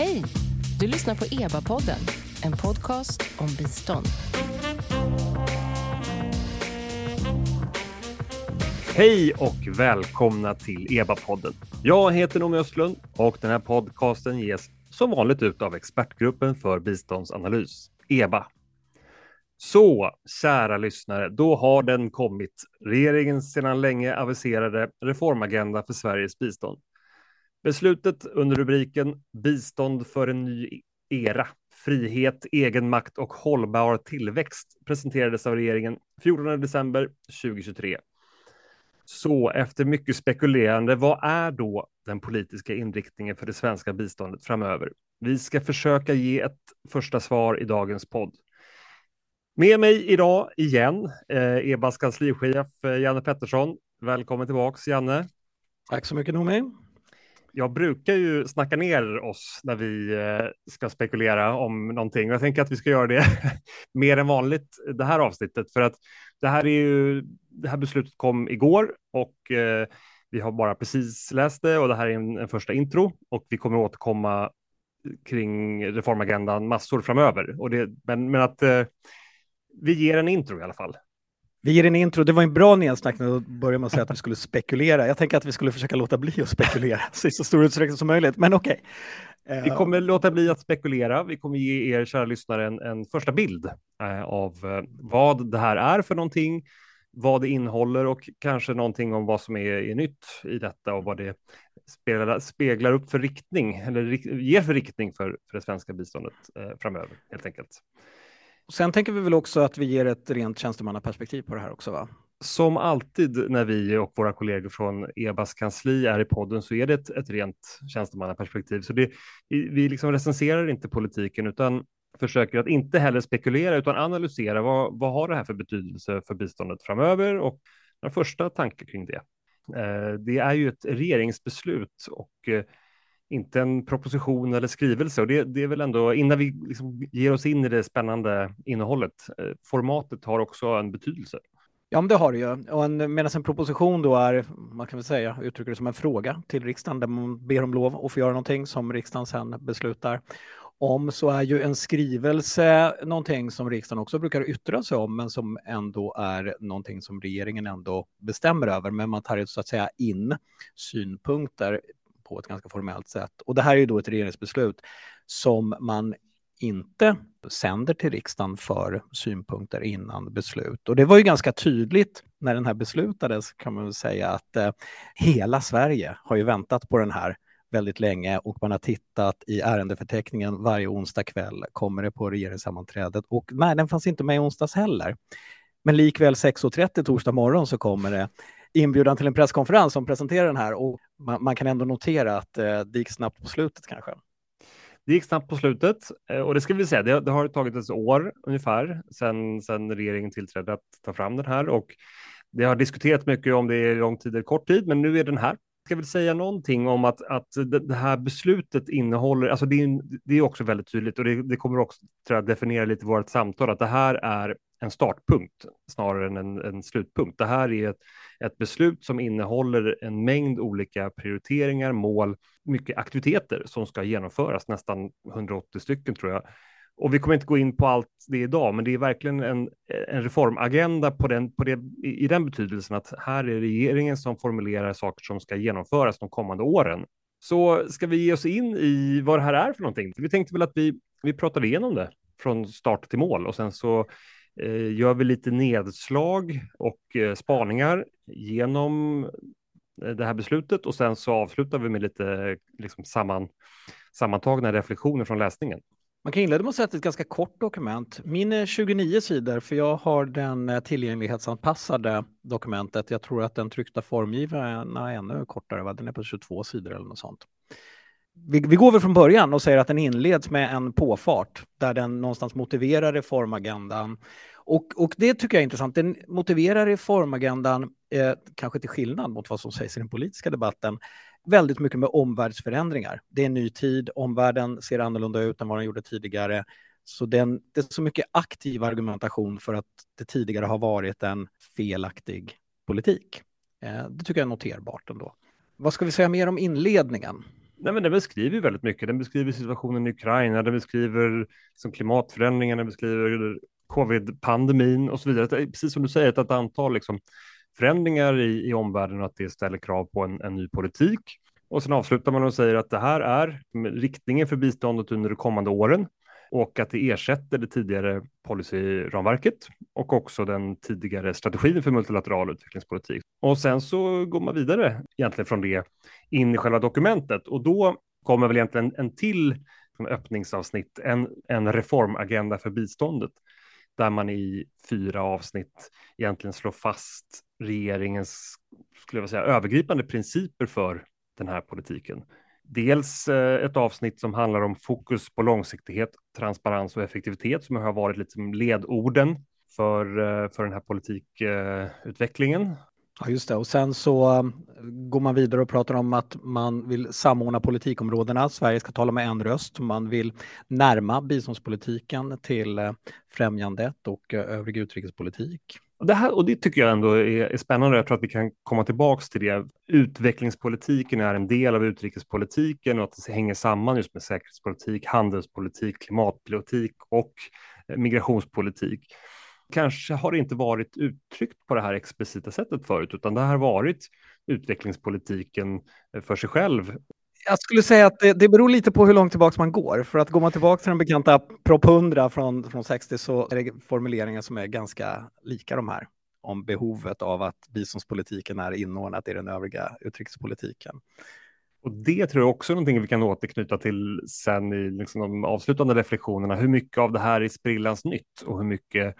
Hej! Du lyssnar på EBA-podden, en podcast om bistånd. Hej och välkomna till EBA-podden. Jag heter Noomi Östlund och den här podcasten ges som vanligt ut av Expertgruppen för biståndsanalys, EBA. Så, kära lyssnare, då har den kommit. Regeringens sedan länge aviserade reformagenda för Sveriges bistånd. Beslutet under rubriken Bistånd för en ny era, frihet, egenmakt och hållbar tillväxt presenterades av regeringen 14 december 2023. Så efter mycket spekulerande, vad är då den politiska inriktningen för det svenska biståndet framöver? Vi ska försöka ge ett första svar i dagens podd. Med mig idag igen, eh, EBAs kanslichef eh, Janne Pettersson. Välkommen tillbaks Janne. Tack så mycket Noomi. Jag brukar ju snacka ner oss när vi eh, ska spekulera om någonting jag tänker att vi ska göra det mer än vanligt det här avsnittet för att det här är ju det här beslutet kom igår och eh, vi har bara precis läst det och det här är en, en första intro och vi kommer återkomma kring reformagendan massor framöver. Och det, men, men att eh, vi ger en intro i alla fall. Vi ger en intro. Det var en bra nedsnackning att börja med att säga att vi skulle spekulera. Jag tänker att vi skulle försöka låta bli att spekulera i så stor utsträckning som möjligt, men okej. Okay. Vi kommer låta bli att spekulera. Vi kommer ge er kära lyssnare en, en första bild eh, av eh, vad det här är för någonting, vad det innehåller och kanske någonting om vad som är, är nytt i detta och vad det speglar, speglar upp för riktning eller ger för riktning för, för det svenska biståndet eh, framöver helt enkelt. Sen tänker vi väl också att vi ger ett rent tjänstemannaperspektiv på det här också va? Som alltid när vi och våra kollegor från EBAs kansli är i podden så är det ett, ett rent tjänstemannaperspektiv. Så det, vi liksom recenserar inte politiken utan försöker att inte heller spekulera utan analysera vad, vad har det här för betydelse för biståndet framöver och den första tanke kring det. Eh, det är ju ett regeringsbeslut och eh, inte en proposition eller skrivelse. Och det, det är väl ändå, innan vi liksom ger oss in i det spännande innehållet, eh, formatet har också en betydelse. Ja, men det har det ju. Och en, medan en proposition då är, man kan väl säga, uttrycker det som en fråga till riksdagen där man ber om lov att få göra någonting som riksdagen sedan beslutar om så är ju en skrivelse någonting som riksdagen också brukar yttra sig om men som ändå är någonting som regeringen ändå bestämmer över. Men man tar ju så att säga in synpunkter på ett ganska formellt sätt. Och det här är ju då ett regeringsbeslut som man inte sänder till riksdagen för synpunkter innan beslut. Och det var ju ganska tydligt när den här beslutades kan man väl säga att eh, hela Sverige har ju väntat på den här väldigt länge och man har tittat i ärendeförteckningen varje onsdag kväll kommer det på regeringssammanträdet och nej, den fanns inte med i onsdags heller. Men likväl 6.30 torsdag morgon så kommer det inbjudan till en presskonferens som presenterar den här och man, man kan ändå notera att eh, det gick snabbt på slutet kanske. Det gick snabbt på slutet eh, och det ska vi säga, det, det har tagit ett år ungefär sedan, sen regeringen tillträdde att ta fram den här och det har diskuterats mycket om det är lång tid eller kort tid, men nu är den här. Jag ska väl säga någonting om att, att det här beslutet innehåller, alltså det är, det är också väldigt tydligt och det, det kommer också tror jag, definiera lite vårt samtal, att det här är en startpunkt snarare än en, en slutpunkt. Det här är ett, ett beslut som innehåller en mängd olika prioriteringar, mål, mycket aktiviteter som ska genomföras, nästan 180 stycken tror jag. Och vi kommer inte gå in på allt det idag, men det är verkligen en, en reformagenda på den, på det, i, i den betydelsen att här är regeringen som formulerar saker som ska genomföras de kommande åren. Så ska vi ge oss in i vad det här är för någonting? Vi tänkte väl att vi, vi pratade igenom det från start till mål och sen så Eh, gör vi lite nedslag och eh, spaningar genom eh, det här beslutet och sen så avslutar vi med lite liksom samman, sammantagna reflektioner från läsningen. Man kan inleda med att säga att det är ett ganska kort dokument. Min är 29 sidor för jag har den tillgänglighetsanpassade dokumentet. Jag tror att den tryckta formgivaren är ännu kortare, va? den är på 22 sidor eller något sånt. Vi, vi, går väl från början och säger att den inleds med en påfart där den någonstans motiverar reformagendan och, och det tycker jag är intressant. Den motiverar reformagendan, eh, kanske till skillnad mot vad som sägs i den politiska debatten, väldigt mycket med omvärldsförändringar. Det är en ny tid, omvärlden ser annorlunda ut än vad den gjorde tidigare. Så den, det är så mycket aktiv argumentation för att det tidigare har varit en felaktig politik. Eh, det tycker jag är noterbart ändå. Vad ska vi säga mer om inledningen? Nej, men den beskriver väldigt mycket. Den beskriver situationen i Ukraina, den beskriver liksom som klimatförändringar, den beskriver covid-pandemin och så vidare. Precis som du säger, ett antal liksom, förändringar i, i omvärlden och att det ställer krav på en, en ny politik. Och sen avslutar man och säger att det här är riktningen för biståndet under de kommande åren och att det ersätter det tidigare policyramverket och också den tidigare strategin för multilateral utvecklingspolitik. Och sen så går man vidare egentligen från det in i själva dokumentet och då kommer väl egentligen en till öppningsavsnitt, en, en reformagenda för biståndet där man i fyra avsnitt egentligen slår fast regeringens skulle jag säga, övergripande principer för den här politiken. Dels eh, ett avsnitt som handlar om fokus på långsiktighet, transparens och effektivitet som har varit liksom ledorden för, eh, för den här politikutvecklingen. Ja, just det. Och sen så um, går man vidare och pratar om att man vill samordna politikområdena. Sverige ska tala med en röst. Man vill närma biståndspolitiken till eh, främjandet och eh, övrig utrikespolitik. Det här, och det tycker jag ändå är, är spännande. Jag tror att vi kan komma tillbaks till det. Utvecklingspolitiken är en del av utrikespolitiken och att det hänger samman just med säkerhetspolitik, handelspolitik, klimatpolitik och eh, migrationspolitik kanske har det inte varit uttryckt på det här explicita sättet förut, utan det har varit utvecklingspolitiken för sig själv. Jag skulle säga att det, det beror lite på hur långt tillbaka man går. För att går man tillbaka till den bekanta Prop 100 från, från 60 så är det formuleringar som är ganska lika de här om behovet av att biståndspolitiken är inordnat i den övriga utrikespolitiken. Och det tror jag också är någonting vi kan återknyta till sen i liksom de avslutande reflektionerna. Hur mycket av det här är sprillans nytt och hur mycket Eh,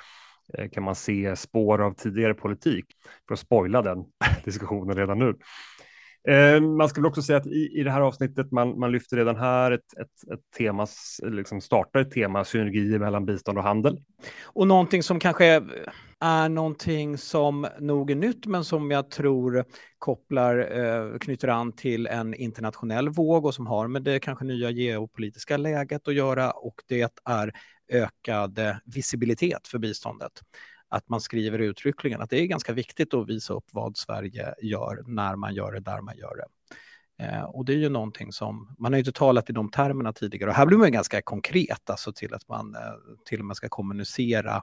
Eh, kan man se spår av tidigare politik för att spoila den diskussionen redan nu. Eh, man ska väl också säga att i, i det här avsnittet man, man lyfter redan här ett, ett, ett tema, liksom startar ett tema synergier mellan bistånd och handel. Och någonting som kanske är någonting som nog är nytt men som jag tror kopplar, eh, knyter an till en internationell våg och som har med det kanske nya geopolitiska läget att göra och det är ökad eh, visibilitet för biståndet. Att man skriver uttryckligen att det är ganska viktigt att visa upp vad Sverige gör, när man gör det, där man gör det. Eh, och det är ju någonting som, man har ju inte talat i de termerna tidigare och här blir man ganska konkret, alltså till att man eh, till och med ska kommunicera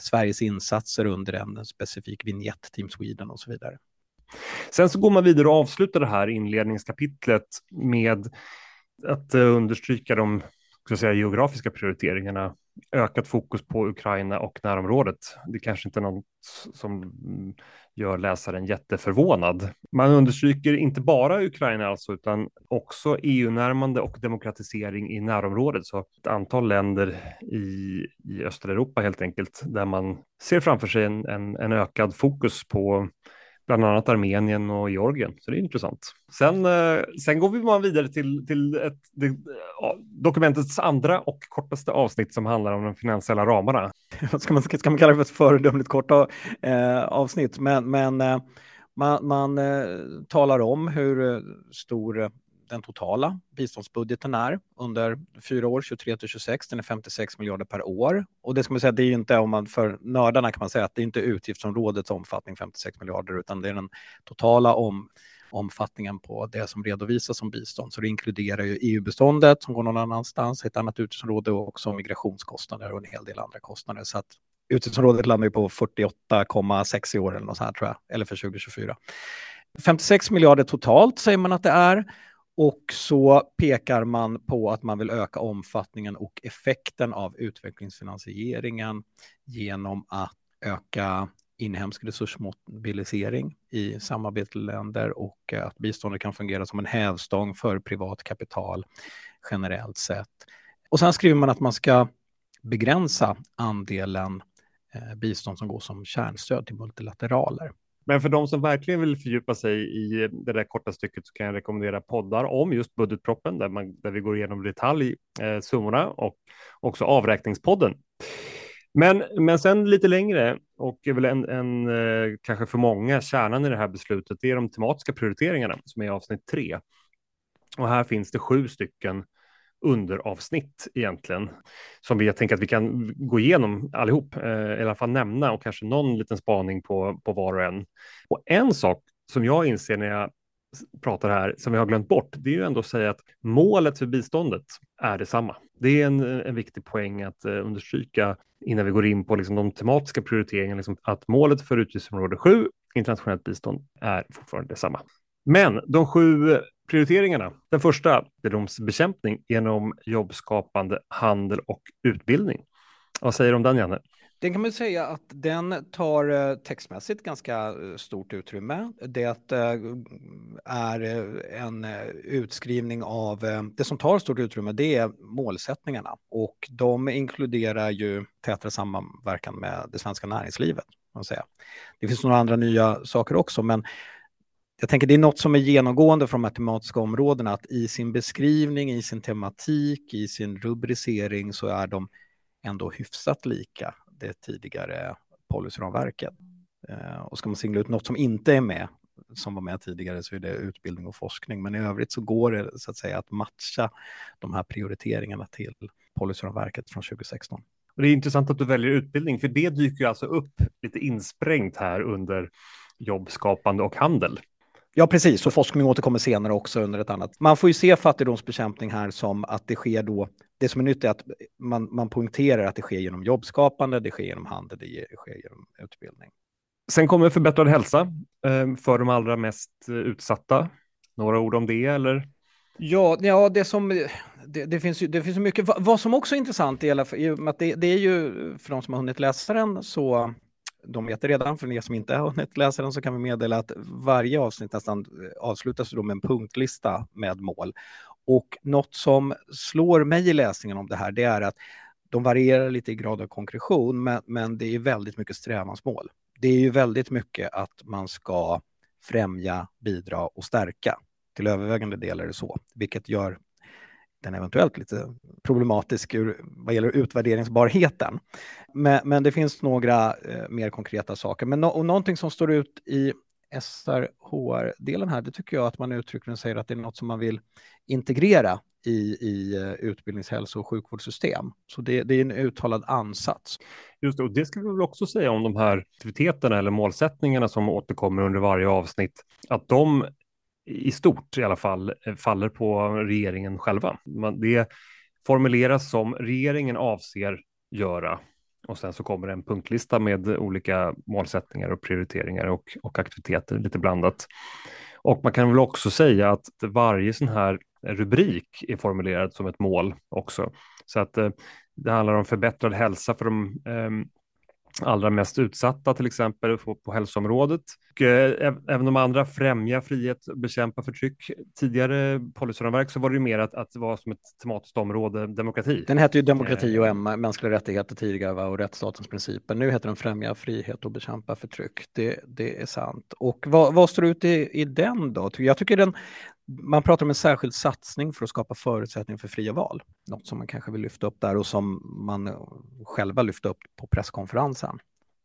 Sveriges insatser under en specifik vignett, Team Sweden och så vidare. Sen så går man vidare och avslutar det här inledningskapitlet med att understryka de ska säga, geografiska prioriteringarna, ökat fokus på Ukraina och närområdet. Det kanske inte är något som gör läsaren jätteförvånad. Man understryker inte bara Ukraina alltså, utan också EU-närmande och demokratisering i närområdet. Så ett antal länder i, i östra Europa helt enkelt, där man ser framför sig en, en, en ökad fokus på bland annat Armenien och Georgien. Så det är intressant. Sen, eh, sen går vi man vidare till, till ett, det, dokumentets andra och kortaste avsnitt som handlar om de finansiella ramarna. ska, man, ska man kalla det för ett föredömligt kort eh, avsnitt? Men, men eh, man, man eh, talar om hur stor den totala biståndsbudgeten är under fyra år, 23 till 26. Den är 56 miljarder per år. Och det ska man säga, det är inte om man för nördarna kan man säga att det är inte utgiftsområdets omfattning 56 miljarder, utan det är den totala om, omfattningen på det som redovisas som bistånd. Så det inkluderar ju EU-beståndet som går någon annanstans, ett annat utgiftsområde och också migrationskostnader och en hel del andra kostnader. Så att utgiftsområdet landar ju på 48,6 i år eller något sånt här tror jag, eller för 2024. 56 miljarder totalt säger man att det är. Och så pekar man på att man vill öka omfattningen och effekten av utvecklingsfinansieringen genom att öka inhemsk resursmobilisering i samarbetsländer och att biståndet kan fungera som en hävstång för privat kapital generellt sett. Och sen skriver man att man ska begränsa andelen eh, bistånd som går som kärnstöd till multilateraler. Men för de som verkligen vill fördjupa sig i det där korta stycket så kan jag rekommendera poddar om just budgetproppen där, man, där vi går igenom detalj eh, summorna och också avräkningspodden. Men, men sen lite längre och är väl en, en eh, kanske för många kärnan i det här beslutet, det är de tematiska prioriteringarna som är avsnitt tre. Och här finns det sju stycken underavsnitt egentligen som vi tänker att vi kan gå igenom allihop, eh, i alla fall nämna och kanske någon liten spaning på, på var och en. Och en sak som jag inser när jag pratar här som vi har glömt bort, det är ju ändå att säga att målet för biståndet är detsamma. Det är en, en viktig poäng att eh, understryka innan vi går in på liksom, de tematiska prioriteringarna, liksom, att målet för utgiftsområde 7, internationellt bistånd, är fortfarande detsamma. Men de sju prioriteringarna. Den första, fattigdomsbekämpning genom jobbskapande, handel och utbildning. Vad säger du om den, Janne? Den kan man säga att den tar eh, textmässigt ganska eh, stort utrymme. Det eh, är en utskrivning av, det som tar stort utrymme det är målsättningarna och de inkluderar ju tätare samverkan med det svenska näringslivet. Man säga. Det finns några andra nya saker också men jag tänker det är något som är genomgående för de här tematiska områdena att i sin beskrivning, i sin tematik, i sin rubricering så är de ändå hyfsat lika det tidigare policyramverket. Eh, och ska man singla ut något som inte är med, som var med tidigare, så är det utbildning och forskning. Men i övrigt så går det så att säga att matcha de här prioriteringarna till policyramverket från 2016. Och det är intressant att du väljer utbildning, för det dyker alltså upp lite insprängt här under jobbskapande och handel. Ja, precis. Och forskning återkommer senare också under ett annat. Man får ju se fattigdomsbekämpning här som att det sker då. Det som är nytt är att man, man poängterar att det sker genom jobbskapande, det sker genom handel, det sker genom utbildning. Sen kommer förbättrad hälsa eh, för de allra mest eh, utsatta. Några ord om det eller? Ja, ja det, som, det, det finns ju det finns mycket. Vad som också är intressant, i alla fall, att det, det är ju för de som har hunnit läsa den så de vet det redan, för er som inte har hunnit läsa den så kan vi meddela att varje avsnitt nästan eh, avslutas då med en punktlista med mål. Och något som slår mig i läsningen om det här, det är att de varierar lite i grad av konkretion, men, men det är väldigt mycket strävansmål. Det är ju väldigt mycket att man ska främja, bidra och stärka. Till övervägande del är det så, vilket gör den är eventuellt lite problematisk ur, vad gäller utvärderingsbarheten. Men, men det finns några eh, mer konkreta saker. Men no, och någonting som står ut i SRHR-delen här, det tycker jag att man uttryckligen säger att det är något som man vill integrera i, i eh, utbildningshälso och sjukvårdssystem. Så det, det, är en uttalad ansats. Just det, och det ska vi väl också säga om de här aktiviteterna eller målsättningarna som återkommer under varje avsnitt, att de i stort i alla fall eh, faller på regeringen själva. Det formuleras som regeringen avser göra och sen så kommer en punktlista med olika målsättningar och prioriteringar och, och aktiviteter lite blandat. Och man kan väl också säga att varje sån här rubrik är formulerad som ett mål också. Så att eh, det handlar om förbättrad hälsa för de eh, allra mest utsatta, till exempel på, på hälsoområdet. Och, eh, även de andra, främja frihet, bekämpa förtryck. Tidigare policyramverk så var det ju mer att, att det var som ett tematiskt område, demokrati. Den hette ju demokrati och eh. mänskliga rättigheter tidigare och rättsstatens principer. Nu heter den främja frihet och bekämpa förtryck. Det, det är sant. Och vad, vad står ut i, i den då? Jag tycker den, man pratar om en särskild satsning för att skapa förutsättningar för fria val. Något som man kanske vill lyfta upp där och som man själva lyfte upp på presskonferensen.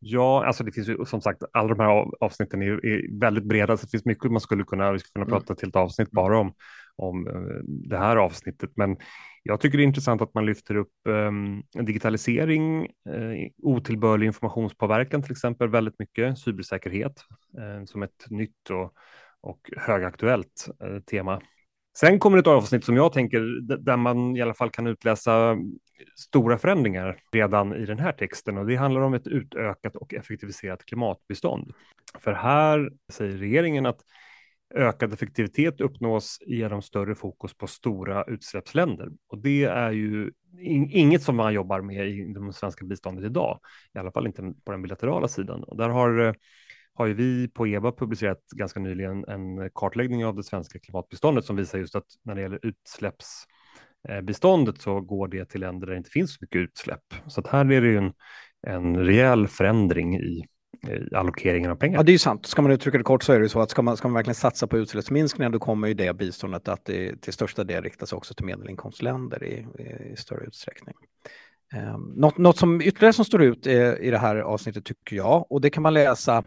Ja, alltså det finns ju som sagt, alla de här avsnitten är, är väldigt breda, så det finns mycket man skulle kunna, vi skulle kunna mm. prata till ett avsnitt bara om, om eh, det här avsnittet. Men jag tycker det är intressant att man lyfter upp um, digitalisering, uh, otillbörlig informationspåverkan till exempel väldigt mycket, cybersäkerhet uh, som ett nytt och och högaktuellt eh, tema. Sen kommer ett avsnitt som jag tänker där man i alla fall kan utläsa stora förändringar redan i den här texten och det handlar om ett utökat och effektiviserat klimatbistånd. För här säger regeringen att ökad effektivitet uppnås genom större fokus på stora utsläppsländer. Och det är ju inget som man jobbar med i det svenska biståndet idag, i alla fall inte på den bilaterala sidan. Och där har eh, har ju vi på EBA publicerat ganska nyligen en kartläggning av det svenska klimatbiståndet som visar just att när det gäller utsläppsbiståndet så går det till länder där det inte finns så mycket utsläpp. Så att här är det ju en, en rejäl förändring i, allokeringen av pengar. Ja, det är ju sant. Ska man uttrycka det kort så är det ju så att ska man, ska man verkligen satsa på utsläppsminskningar då kommer ju det biståndet att det till största del riktas också till medelinkomstländer i, i, i större utsträckning. Um, något, något som ytterligare som står ut i, i det här avsnittet tycker jag, och det kan man läsa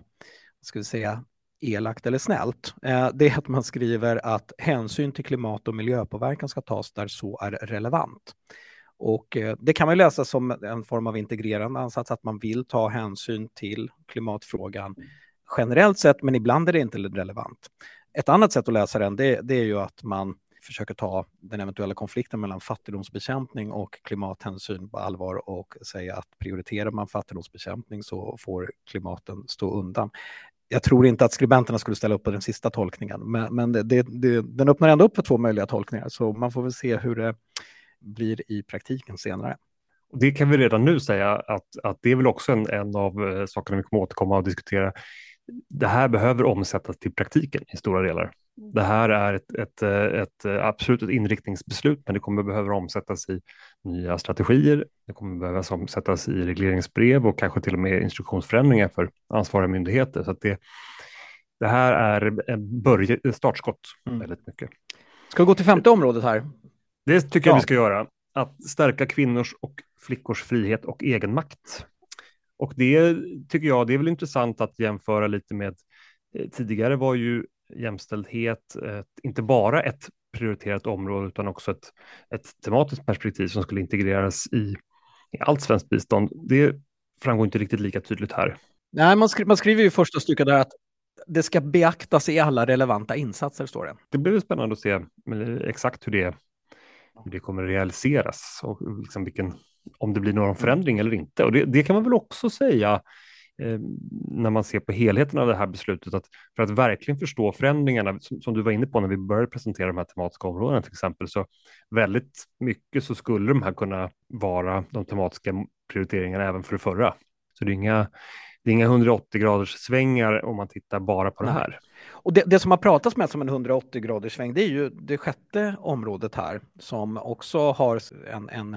ska vi säga, elakt eller snällt, eh, det är att man skriver att hänsyn till klimat och miljöpåverkan ska tas där så är relevant. Och eh, det kan man läsa som en form av integrerande ansats, att man vill ta hänsyn till klimatfrågan generellt sett, men ibland är det inte relevant. Ett annat sätt att läsa den det, det är ju att man försöker ta den eventuella konflikten mellan fattigdomsbekämpning och klimathänsyn på allvar och säga att prioriterar man fattigdomsbekämpning så får klimaten stå undan. Jag tror inte att skribenterna skulle ställa upp på den sista tolkningen, men, men det, det, den öppnar ändå upp för två möjliga tolkningar, så man får väl se hur det blir i praktiken senare. Det kan vi redan nu säga att, att det är väl också en, en av eh, sakerna vi kommer återkomma och diskutera. Det här behöver omsättas till praktiken i stora delar. Det här är ett, ett, ett, absolut ett inriktningsbeslut, men det kommer behöva omsättas i nya strategier. Det kommer behöva omsättas i regleringsbrev och kanske till och med instruktionsförändringar för ansvariga myndigheter. Så det, det här är en startskott mm. väldigt mycket. Ska vi gå till femte området här? Det tycker ja. jag vi ska göra. Att stärka kvinnors och flickors frihet och egenmakt. Och det tycker jag, det är väl intressant att jämföra lite med eh, tidigare var ju jämställdhet inte bara ett prioriterat område utan också ett, ett tematiskt perspektiv som skulle integreras i, i allt svenskt bistånd. Det framgår inte riktigt lika tydligt här. Nej, man, skri man skriver ju första stycket där att det ska beaktas i alla relevanta insatser, står det. Det blir spännande att se exakt hur det, hur det kommer realiseras och liksom vilken, om det blir någon förändring eller inte. Och det, det kan man väl också säga Eh, när man ser på helheten av det här beslutet, att för att verkligen förstå förändringarna, som, som, du var inne på när vi började presentera de här tematiska områdena till exempel, så väldigt mycket så skulle de här kunna vara de tematiska prioriteringarna även för det förra. Så det är inga, det är inga 180 graders svängar om man tittar bara på det här. Och det, det, som har pratats med som en 180 graders sväng, det är ju det sjätte området här som också har en, en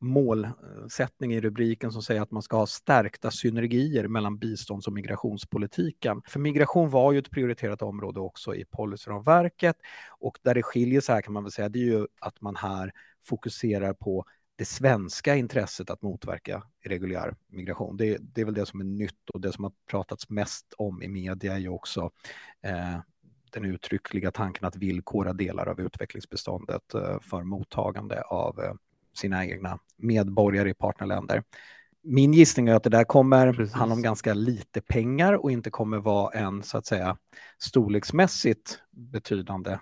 målsättning i rubriken som säger att man ska ha stärkta synergier mellan bistånds och migrationspolitiken. För migration var ju ett prioriterat område också i policyramverket och där det skiljer sig här kan man väl säga det är ju att man här fokuserar på det svenska intresset att motverka irreguljär migration. Det, det, är väl det som är nytt och det som har pratats mest om i media är ju också eh, den uttryckliga tanken att villkora delar av utvecklingsbeståndet eh, för mottagande av eh, sina egna medborgare i partnerländer. Min gissning är att det där kommer Precis. handla om ganska lite pengar och inte kommer vara en så att säga storleksmässigt betydande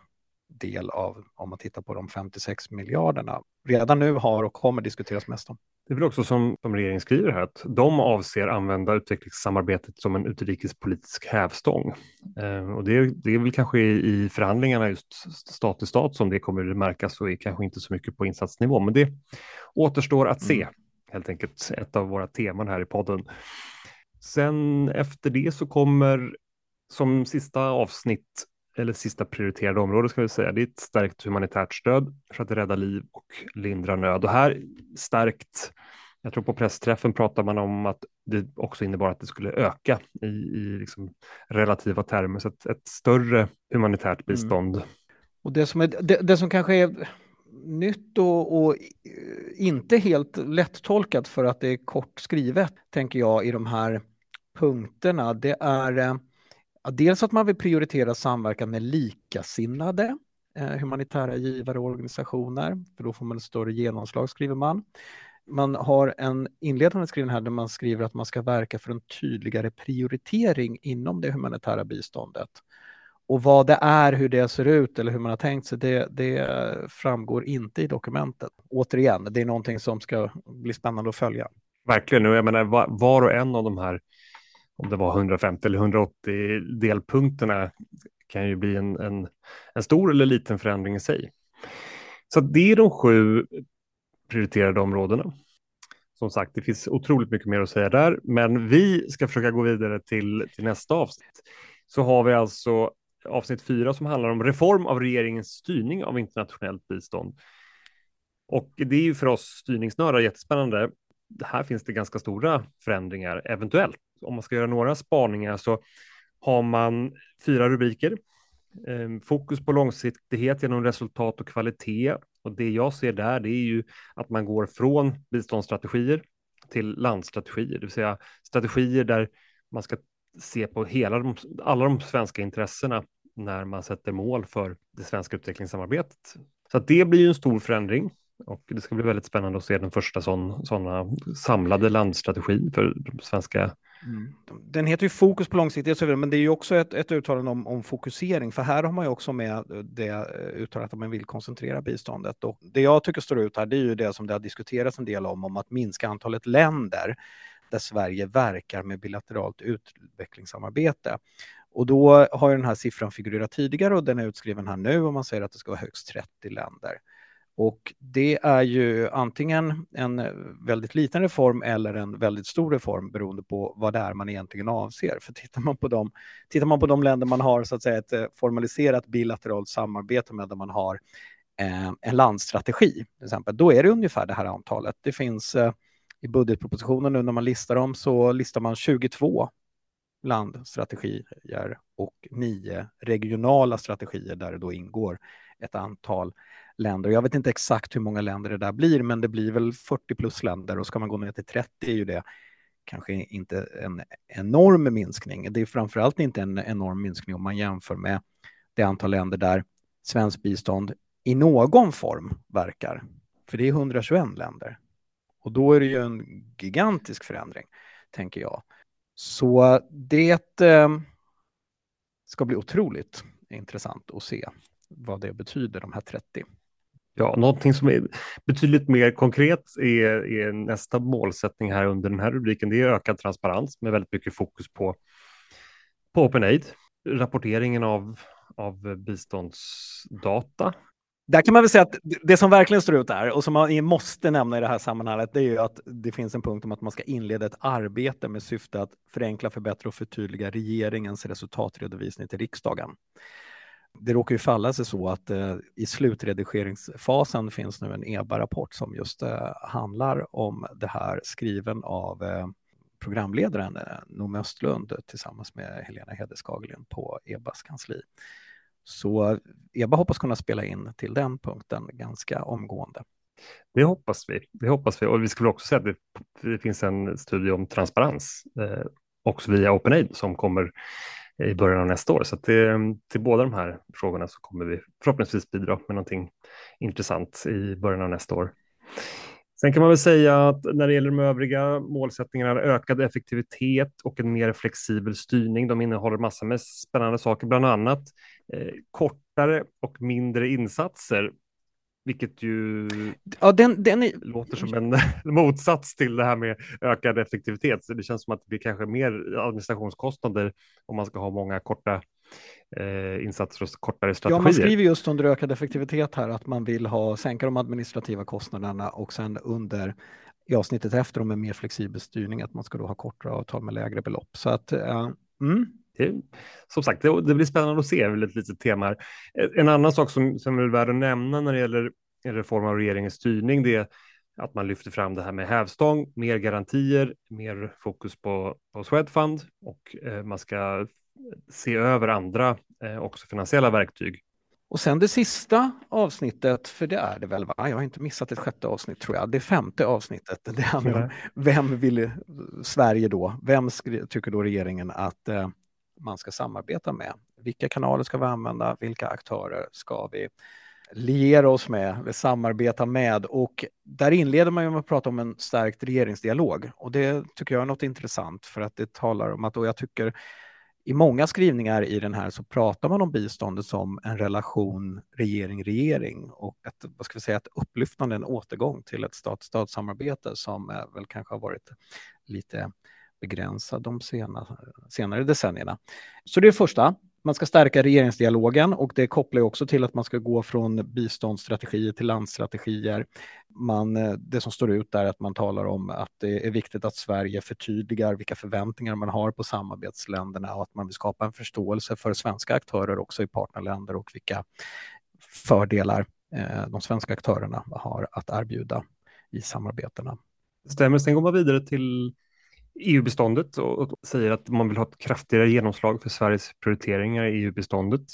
del av, om man tittar på de 56 miljarderna, redan nu har och kommer diskuteras mest om. Det är väl också som, som regeringen skriver här, att de avser använda utvecklingssamarbetet som en utrikespolitisk hävstång. Eh, och det, det är väl kanske i, i förhandlingarna just stat till stat som det kommer att märkas och är kanske inte så mycket på insatsnivå, men det återstår att se. Mm. Helt enkelt ett av våra teman här i podden. Sen efter det så kommer som sista avsnitt eller sista prioriterade område ska vi säga, det är ett stärkt humanitärt stöd för att rädda liv och lindra nöd. Och här stärkt, jag tror på pressträffen pratar man om att det också innebar att det skulle öka i, i liksom relativa termer, så ett, ett större humanitärt mm. bistånd. Mm. Och det som, är, det, det som kanske är nytt och, och, inte helt lättolkat för att det är kort skrivet, tänker jag, i de här punkterna, det är eh, dels att man vill prioritera samverkan med likasinnade eh, humanitära givare och organisationer, för då får man ett större genomslag, skriver man. Man har en inledande skriven här där man skriver att man ska verka för en tydligare prioritering inom det humanitära biståndet. Och vad det är, hur det ser ut eller hur man har tänkt sig, det, det framgår inte i dokumentet. Återigen, det är någonting som ska bli spännande att följa. Verkligen, och jag menar var och en av de här om det var 150 eller 180 delpunkterna kan ju bli en, en, en stor eller liten förändring i sig. Så det är de sju prioriterade områdena. Som sagt, det finns otroligt mycket mer att säga där, men vi ska försöka gå vidare till, till nästa avsnitt. Så har vi alltså avsnitt fyra som handlar om reform av regeringens styrning av internationellt bistånd. Och det är ju för oss styrningsnördar jättespännande. Här finns det ganska stora förändringar, eventuellt om man ska göra några spaningar så har man fyra rubriker. Ehm, fokus på långsiktighet genom resultat och kvalitet. Och det jag ser där, det är ju att man går från biståndsstrategier till landstrategier, det vill säga strategier där man ska se på hela de, alla de svenska intressena när man sätter mål för det svenska utvecklingssamarbetet. Så att det blir ju en stor förändring och det ska bli väldigt spännande att se den första sådana samlade landstrategi för de svenska Mm. Den heter ju fokus på långsiktighet, men det är ju också ett, ett uttalande om, om, fokusering, för här har man ju också med det uttalandet att man vill koncentrera biståndet. Och det jag tycker står ut här, det är ju det som det har diskuterats en del om, om att minska antalet länder där Sverige verkar med bilateralt utvecklingssamarbete. Och då har den här siffran figurerat tidigare och den är utskriven här nu och man säger att det ska vara högst 30 länder. Och det är ju antingen en eh, väldigt liten reform eller en väldigt stor reform beroende på vad det är man egentligen avser. För tittar man på de, tittar man på de länder man har så att säga ett eh, formaliserat bilateralt samarbete med där man har eh, en landstrategi, till exempel, då är det ungefär det här antalet. Det finns eh, i budgetpropositionen nu när man listar dem så listar man 22 landstrategier och nio regionala strategier där det då ingår ett antal länder. Jag vet inte exakt hur många länder det där blir, men det blir väl 40 plus länder och ska man gå ner till 30 är ju det kanske inte en enorm minskning. Det är framförallt inte en enorm minskning om man jämför med det antal länder där svenskt bistånd i någon form verkar. För det är 121 länder. Och då är det ju en gigantisk förändring, tänker jag. Så det eh, ska bli otroligt intressant att se vad det betyder, de här 30. Ja, någonting som är betydligt mer konkret är, är, nästa målsättning här under den här rubriken. Det är ökad transparens med väldigt mycket fokus på, på OpenAid, rapporteringen av, av biståndsdata. Där kan man väl säga att det som verkligen står ut där och som man måste nämna i det här sammanhanget, det är ju att det finns en punkt om att man ska inleda ett arbete med syfte att förenkla, förbättra och förtydliga regeringens resultatredovisning till riksdagen. Det råkar ju falla sig så att eh, i slutredigeringsfasen finns nu en EBA-rapport som just eh, handlar om det här skriven av eh, programledaren eh, Noomi Östlund tillsammans med Helena Hedeskaglien på EBAs kansli. Så EBA hoppas kunna spela in till den punkten ganska omgående. Det hoppas vi. Det hoppas vi. Och vi skulle också säga att det, det finns en studie om transparens eh, också via OpenAid som kommer i början av nästa år. Så det, till båda de här frågorna så kommer vi förhoppningsvis bidra med någonting intressant i början av nästa år. Sen kan man väl säga att när det gäller de övriga målsättningarna, ökad effektivitet och en mer flexibel styrning, de innehåller massor med spännande saker, bland annat eh, kortare och mindre insatser vilket ju ja, den, den är... låter som en motsats till det här med ökad effektivitet. Så det känns som att det blir kanske mer administrationskostnader om man ska ha många korta eh, insatser och kortare strategier. Ja, man skriver just under ökad effektivitet här att man vill ha, sänka de administrativa kostnaderna och sen under i avsnittet efter om en mer flexibel styrning att man ska då ha kortare avtal med lägre belopp. Så att, uh, mm som sagt, det, det, blir spännande att se ett litet tema här. En annan sak som, som är värd att nämna när det gäller en reform av regeringens styrning, det är att man lyfter fram det här med hävstång, mer garantier, mer fokus på, på Swedfund och eh, man ska se över andra eh, också finansiella verktyg. Och sen det sista avsnittet, för det är det väl, va? jag har inte missat ett sjätte avsnitt tror jag, det femte avsnittet, det handlar om vem vill Sverige då, vem tycker då regeringen att eh, man ska samarbeta med. Vilka kanaler ska vi använda? Vilka aktörer ska vi liera oss med, eller samarbeta med? Och där inleder man ju med att prata om en stärkt regeringsdialog. Och det tycker jag är något intressant för att det talar om att, och jag tycker i många skrivningar i den här så pratar man om biståndet som en relation regering-regering och ett, vad ska vi säga, ett upplyftande, en återgång till ett stat-stat-samarbete som eh, väl kanske har varit lite begränsad de sena, senare decennierna. Så det är första. Man ska stärka regeringsdialogen och det kopplar också till att man ska gå från biståndsstrategier till landstrategier. Man, det som står ut där är att man talar om att det är viktigt att Sverige förtydligar vilka förväntningar man har på samarbetsländerna och att man vill skapa en förståelse för svenska aktörer också i partnerländer och vilka fördelar eh, de svenska aktörerna har att erbjuda i samarbetena. Stämmer. Sen går man vidare till EU-beståndet och säger att man vill ha ett kraftigare genomslag för Sveriges prioriteringar i EU-beståndet.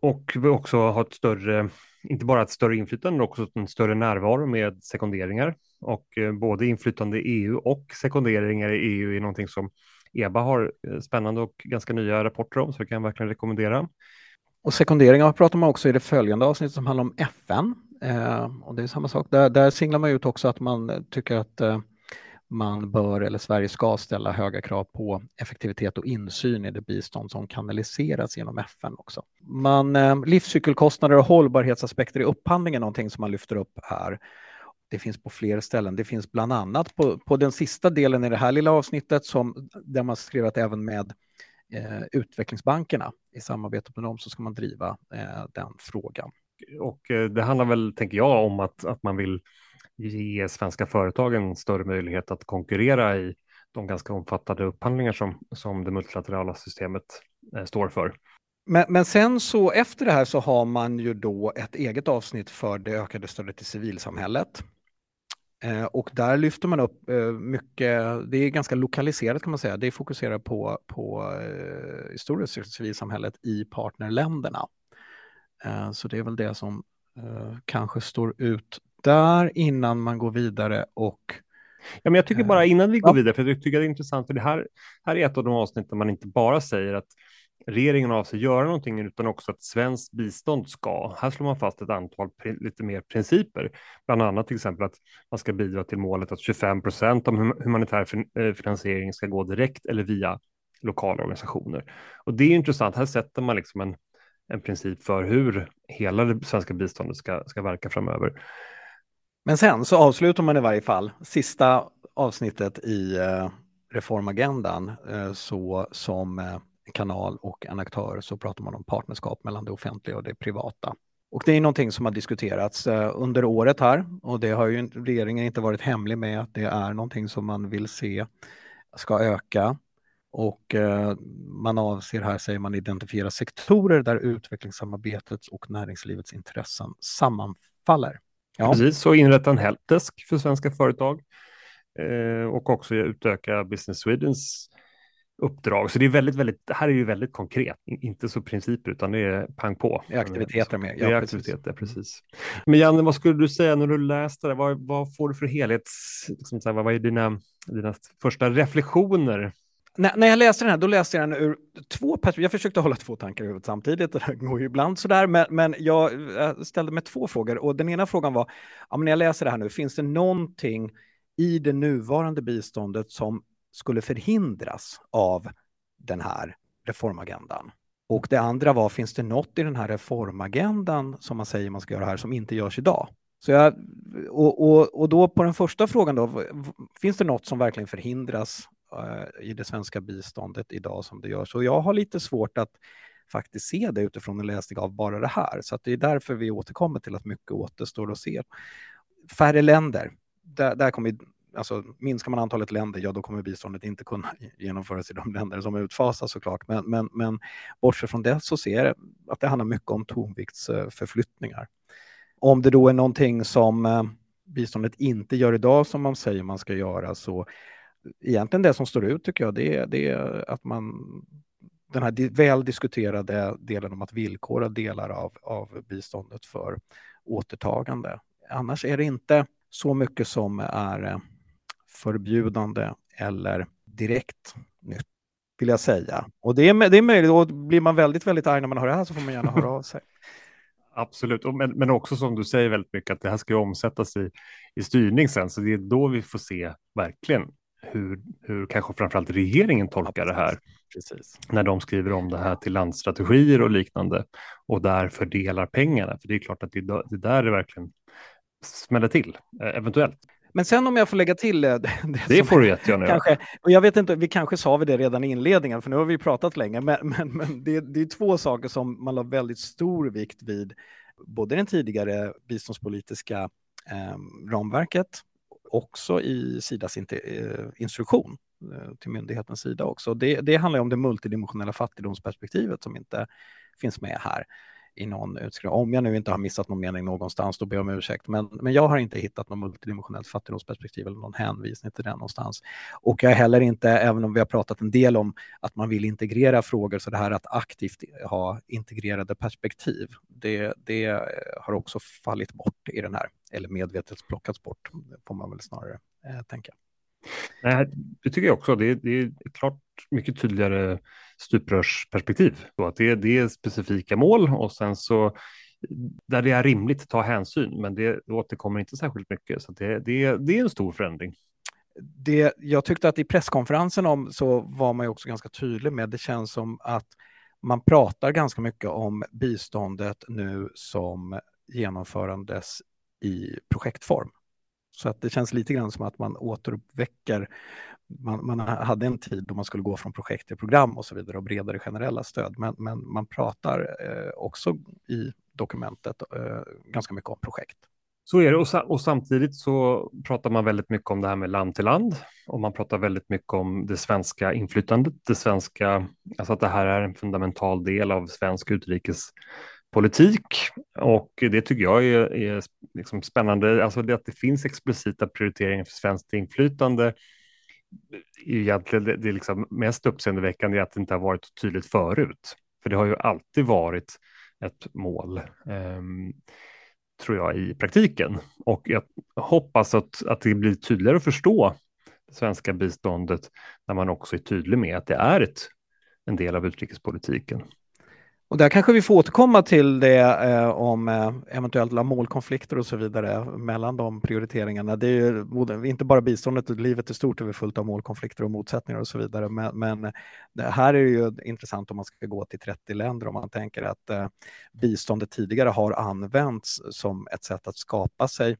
Och vill också ha ett större, inte bara ett större inflytande, men också en större närvaro med sekunderingar. Och eh, både inflytande i EU och sekunderingar i EU är någonting som EBA har eh, spännande och ganska nya rapporter om, så det kan jag verkligen rekommendera. Och sekunderingar pratar man också i det följande avsnittet som handlar om FN. Eh, och det är samma sak, där, där singlar man ut också att man eh, tycker att eh, man bör eller Sverige ska ställa höga krav på effektivitet och insyn i det bistånd som kanaliseras genom FN också. Man, eh, livscykelkostnader och hållbarhetsaspekter i upphandling är någonting som man lyfter upp här. Det finns på fler ställen. Det finns bland annat på, på den sista delen i det här lilla avsnittet som, där man skriver att även med eh, utvecklingsbankerna i samarbete med dem så ska man driva eh, den frågan. Och eh, det handlar väl, tänker jag, om att, att man vill ge svenska företag en större möjlighet att konkurrera i de ganska omfattande upphandlingar som, som det multilaterala systemet eh, står för. Men, men sen så efter det här så har man ju då ett eget avsnitt för det ökade stödet till civilsamhället. Eh, och där lyfter man upp eh, mycket, det är ganska lokaliserat kan man säga, det fokuserar på, på eh, historiskt civilsamhället i partnerländerna. Eh, så det är väl det som eh, kanske står ut där innan man går vidare och Ja, men jag tycker bara innan vi går ja. vidare, för jag tycker det är intressant, för det här, här är ett av de avsnitt där man inte bara säger att regeringen avser göra någonting, utan också att svenskt bistånd ska. Här slår man fast ett antal lite mer principer, bland annat till exempel att man ska bidra till målet att 25 procent av humanitär eh, finansiering ska gå direkt eller via lokala organisationer. Och det är intressant. Här sätter man liksom en, en princip för hur hela det svenska biståndet ska, ska verka framöver. Men sen så avslutar man i varje fall sista avsnittet i eh, reformagendan eh, så som eh, kanal och en aktör så pratar man om partnerskap mellan det offentliga och det privata. Och det är någonting som har diskuterats eh, under året här och det har ju regeringen inte varit hemlig med att det är någonting som man vill se ska öka. Och eh, man avser här, säger man, identifiera sektorer där utvecklingssamarbetets och näringslivets intressen sammanfaller. Ja. Precis, så inrätta en helpdesk för svenska företag eh, och också utöka Business Swedens uppdrag. Så det är väldigt, väldigt, det här är ju väldigt konkret, inte så principer utan det är pang på. Det är aktiviteter med. Ja, det är aktiviteter, precis. precis. Men Janne, vad skulle du säga när du läste det? Vad, vad får du för helhets, liksom vad är dina, dina första reflektioner när, jag läste den här, då läste jag den ur två perspektiv. Jag försökte hålla två tankar i huvudet samtidigt, det går ju ibland sådär, men, men jag eh, ställde mig två frågor och den ena frågan var, ja, men när jag läser det här nu, finns det någonting i det nuvarande biståndet som skulle förhindras av den här reformagendan? Och det andra var, finns det något i den här reformagendan som man säger man ska göra här som inte görs idag? Så jag, och, och, och då på den första frågan då, finns det något som verkligen förhindras Eh, i det svenska biståndet idag som det görs. Så jag har lite svårt att faktiskt se det utifrån en läsning av bara det här. Så det är därför vi återkommer till att mycket återstår att se. Färre länder, där, där kommer alltså minskar man antalet länder, ja då kommer biståndet inte kunna genomföras i de länder som utfasas såklart. Men, men, men bortsett från det så ser jag att det handlar mycket om tonviktsförflyttningar. Om det då är någonting som eh, biståndet inte gör idag som man säger man ska göra så egentligen det som står ut tycker jag, det är, det är att man den här väl diskuterade delen om att villkora delar av, av biståndet för återtagande. Annars är det inte så mycket som är eh, förbjudande eller direkt nytt, vill jag säga. Och det är, det är möjligt, och blir man väldigt, väldigt arg när man hör det här så får man gärna höra av sig. Absolut, men, men också som du säger väldigt mycket att det här ska omsättas i, i styrning sen, så det är då vi får se verkligen hur, hur kanske framförallt regeringen tolkar det här. Precis. När de skriver om det här till landstrategier och liknande och där fördelar pengarna. För det är klart att det, det där är verkligen smäller till, eh, eventuellt. Men sen om jag får lägga till eh, det, det, det får du jättegärna göra. Och jag vet inte, vi kanske sa vi det redan i inledningen, för nu har vi pratat länge, men, men, men det, det är två saker som man la väldigt stor vikt vid, både den tidigare biståndspolitiska eh, ramverket också i Sidas eh, instruktion eh, till myndighetens sida också. Det, det handlar om det multidimensionella fattigdomsperspektivet som inte finns med här i någon utskrivning. Om jag nu inte har missat någon mening någonstans, då ber jag om ursäkt. Men, men jag har inte hittat något multidimensionellt fattigdomsperspektiv eller någon hänvisning till det någonstans. Och jag är heller inte, även om vi har pratat en del om att man vill integrera frågor, så det här att aktivt ha integrerade perspektiv, det, det har också fallit bort i den här, eller medvetet plockats bort, får man väl snarare eh, tänka. Nej, det tycker jag också. Det är, det är klart mycket tydligare stuprörsperspektiv. Så att det, det är specifika mål och sen så där det är rimligt ta hänsyn, men det återkommer inte särskilt mycket. Så det, det, det är en stor förändring. det, jag tyckte att i presskonferensen om så var man ju också ganska tydlig med, det känns som att man pratar ganska mycket om biståndet nu som genomförandes i projektform. Så att det känns lite grann som att man återuppväcker, man, man hade en tid då man skulle gå från projekt till program och så vidare och bredare generella stöd, men, men man pratar eh, också i dokumentet eh, ganska mycket om projekt. Så är det. Och, och, samtidigt så pratar man väldigt mycket om det här med land till land. Och man pratar väldigt mycket om det svenska inflytandet, det svenska, alltså att det här är en fundamental del av svensk politik och det tycker jag är, är liksom spännande, alltså det att det finns explicita prioriteringar för svenskt inflytande egentligen det, det är liksom mest uppseendeväckande är att det inte har varit tydligt förut. För det har ju alltid varit ett mål. eh, tror jag, i praktiken. Och jag hoppas att, att det blir tydligare att förstå det svenska biståndet när man också är tydlig med att det är ett, en del av utrikespolitiken. Och där kanske vi får återkomma till det eh, om eh, eventuella målkonflikter och så vidare mellan de prioriteringarna. Det är ju inte bara biståndet, livet är stort är fullt av målkonflikter och motsättningar och så vidare. Men, men det här är ju intressant om man ska gå till 30 länder om man tänker att eh, biståndet tidigare har använts som ett sätt att skapa sig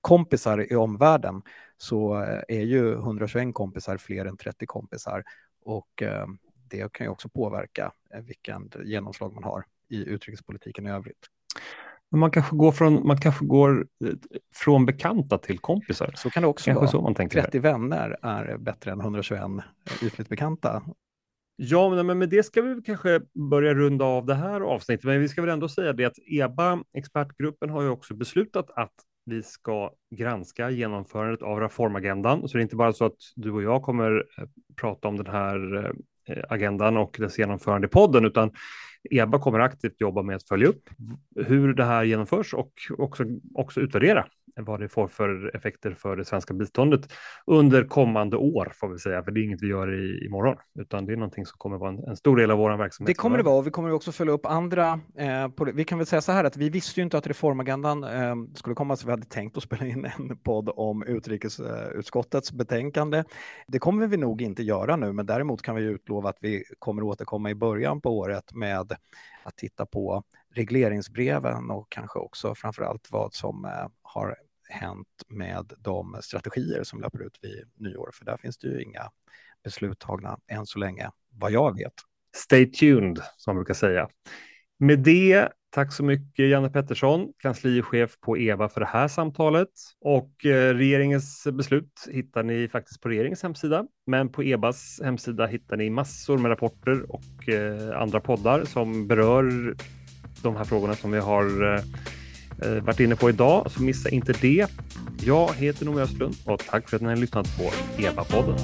kompisar i omvärlden så eh, är ju 121 kompisar fler än 30 kompisar. Och eh, det kan ju också påverka eh, vilken genomslag man har i utrikespolitiken i övrigt. Men man kanske går från, man kanske går eh, från bekanta till kompisar. Så kan det också kanske vara. Så man tänker 30 här. vänner är bättre än 121 ytligt bekanta. Ja, men med det ska vi kanske börja runda av det här avsnittet. Men vi ska väl ändå säga det att EBA, expertgruppen, har ju också beslutat att vi ska granska genomförandet av reformagendan. Så det är inte bara så att du och jag kommer eh, prata om den här Eh, agendan och dess genomförande i podden, utan EBA kommer aktivt jobba med att följa upp hur det här genomförs och också, också utvärdera vad det får för effekter för det svenska biståndet under kommande år, får vi säga, för det är inget vi gör i, imorgon, utan det är någonting som kommer vara en, en stor del av vår verksamhet. Det kommer det vara och vi kommer också följa upp andra. Eh, vi kan väl säga så här att vi visste ju inte att reformagendan eh, skulle komma, så vi hade tänkt att spela in en podd om utrikesutskottets eh, betänkande. Det kommer vi nog inte göra nu, men däremot kan vi utlova att vi kommer återkomma i början på året med att titta på regleringsbreven och kanske också framför allt vad som eh, har hänt med de strategier som löper ut vid nyår, för där finns det ju inga beslut tagna än så länge, vad jag vet. Stay tuned, som man brukar säga. Med det, tack så mycket Janne Pettersson, kanslichef på EVA för det här samtalet. Och eh, regeringens beslut hittar ni faktiskt på regeringens hemsida, men på EBAs hemsida hittar ni massor med rapporter och eh, andra poddar som berör de här frågorna som vi har eh, Eh, varit inne på idag, så missa inte det. Jag heter Noomi Östlund och tack för att ni har lyssnat på EBA-podden.